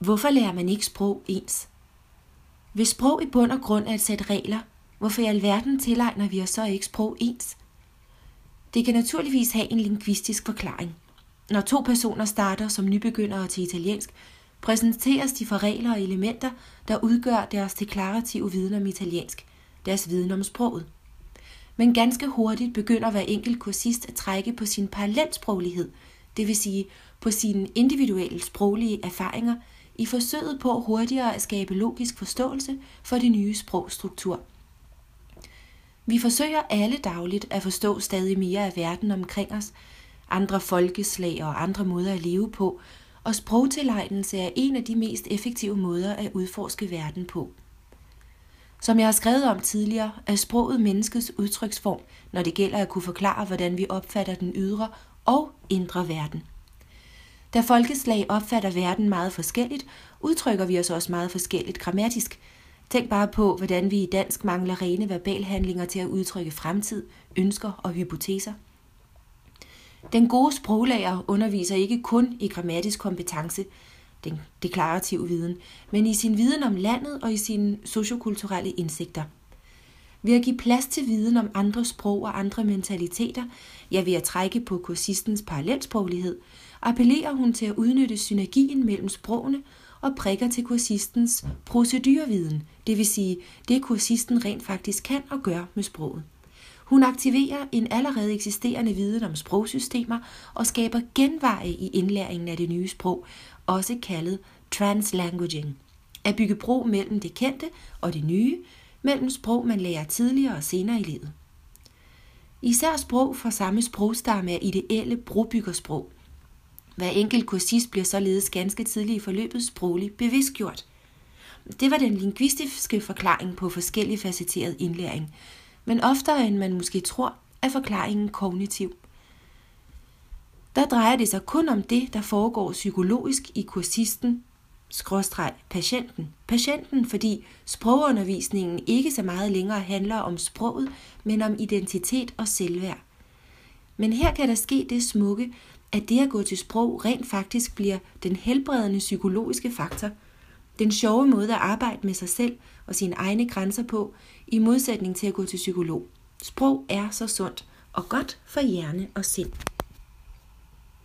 Hvorfor lærer man ikke sprog ens? Hvis sprog i bund og grund er et sæt regler, hvorfor i alverden tilegner vi os så ikke sprog ens? Det kan naturligvis have en lingvistisk forklaring. Når to personer starter som nybegyndere til italiensk, præsenteres de for regler og elementer, der udgør deres deklarative viden om italiensk, deres viden om sproget. Men ganske hurtigt begynder hver enkelt kursist at trække på sin parallelsproglighed, det vil sige på sine individuelle sproglige erfaringer, i forsøget på hurtigere at skabe logisk forståelse for det nye sprogstruktur. Vi forsøger alle dagligt at forstå stadig mere af verden omkring os, andre folkeslag og andre måder at leve på, og sprogtilegnelse er en af de mest effektive måder at udforske verden på. Som jeg har skrevet om tidligere, er sproget menneskets udtryksform, når det gælder at kunne forklare, hvordan vi opfatter den ydre og indre verden. Da folkeslag opfatter verden meget forskelligt, udtrykker vi os også meget forskelligt grammatisk. Tænk bare på, hvordan vi i dansk mangler rene verbalhandlinger til at udtrykke fremtid, ønsker og hypoteser. Den gode sproglærer underviser ikke kun i grammatisk kompetence, den deklarative viden, men i sin viden om landet og i sine sociokulturelle indsigter. Ved at give plads til viden om andre sprog og andre mentaliteter, ja ved at trække på kursistens parallelsproglighed, appellerer hun til at udnytte synergien mellem sprogene og prikker til kursistens procedurviden, det vil sige det kursisten rent faktisk kan og gør med sproget. Hun aktiverer en allerede eksisterende viden om sprogsystemer og skaber genveje i indlæringen af det nye sprog, også kaldet translanguaging. At bygge bro mellem det kendte og det nye, mellem sprog, man lærer tidligere og senere i livet. Især sprog fra samme sprogstamme er ideelle brobyggersprog. Hver enkelt kursist bliver således ganske tidligt i forløbet sprogligt bevidstgjort. Det var den lingvistiske forklaring på forskellig facetteret indlæring, men oftere end man måske tror, er forklaringen kognitiv. Der drejer det sig kun om det, der foregår psykologisk i kursisten, skråstreg patienten. Patienten, fordi sprogundervisningen ikke så meget længere handler om sproget, men om identitet og selvværd. Men her kan der ske det smukke, at det at gå til sprog rent faktisk bliver den helbredende psykologiske faktor. Den sjove måde at arbejde med sig selv og sine egne grænser på, i modsætning til at gå til psykolog. Sprog er så sundt og godt for hjerne og sind.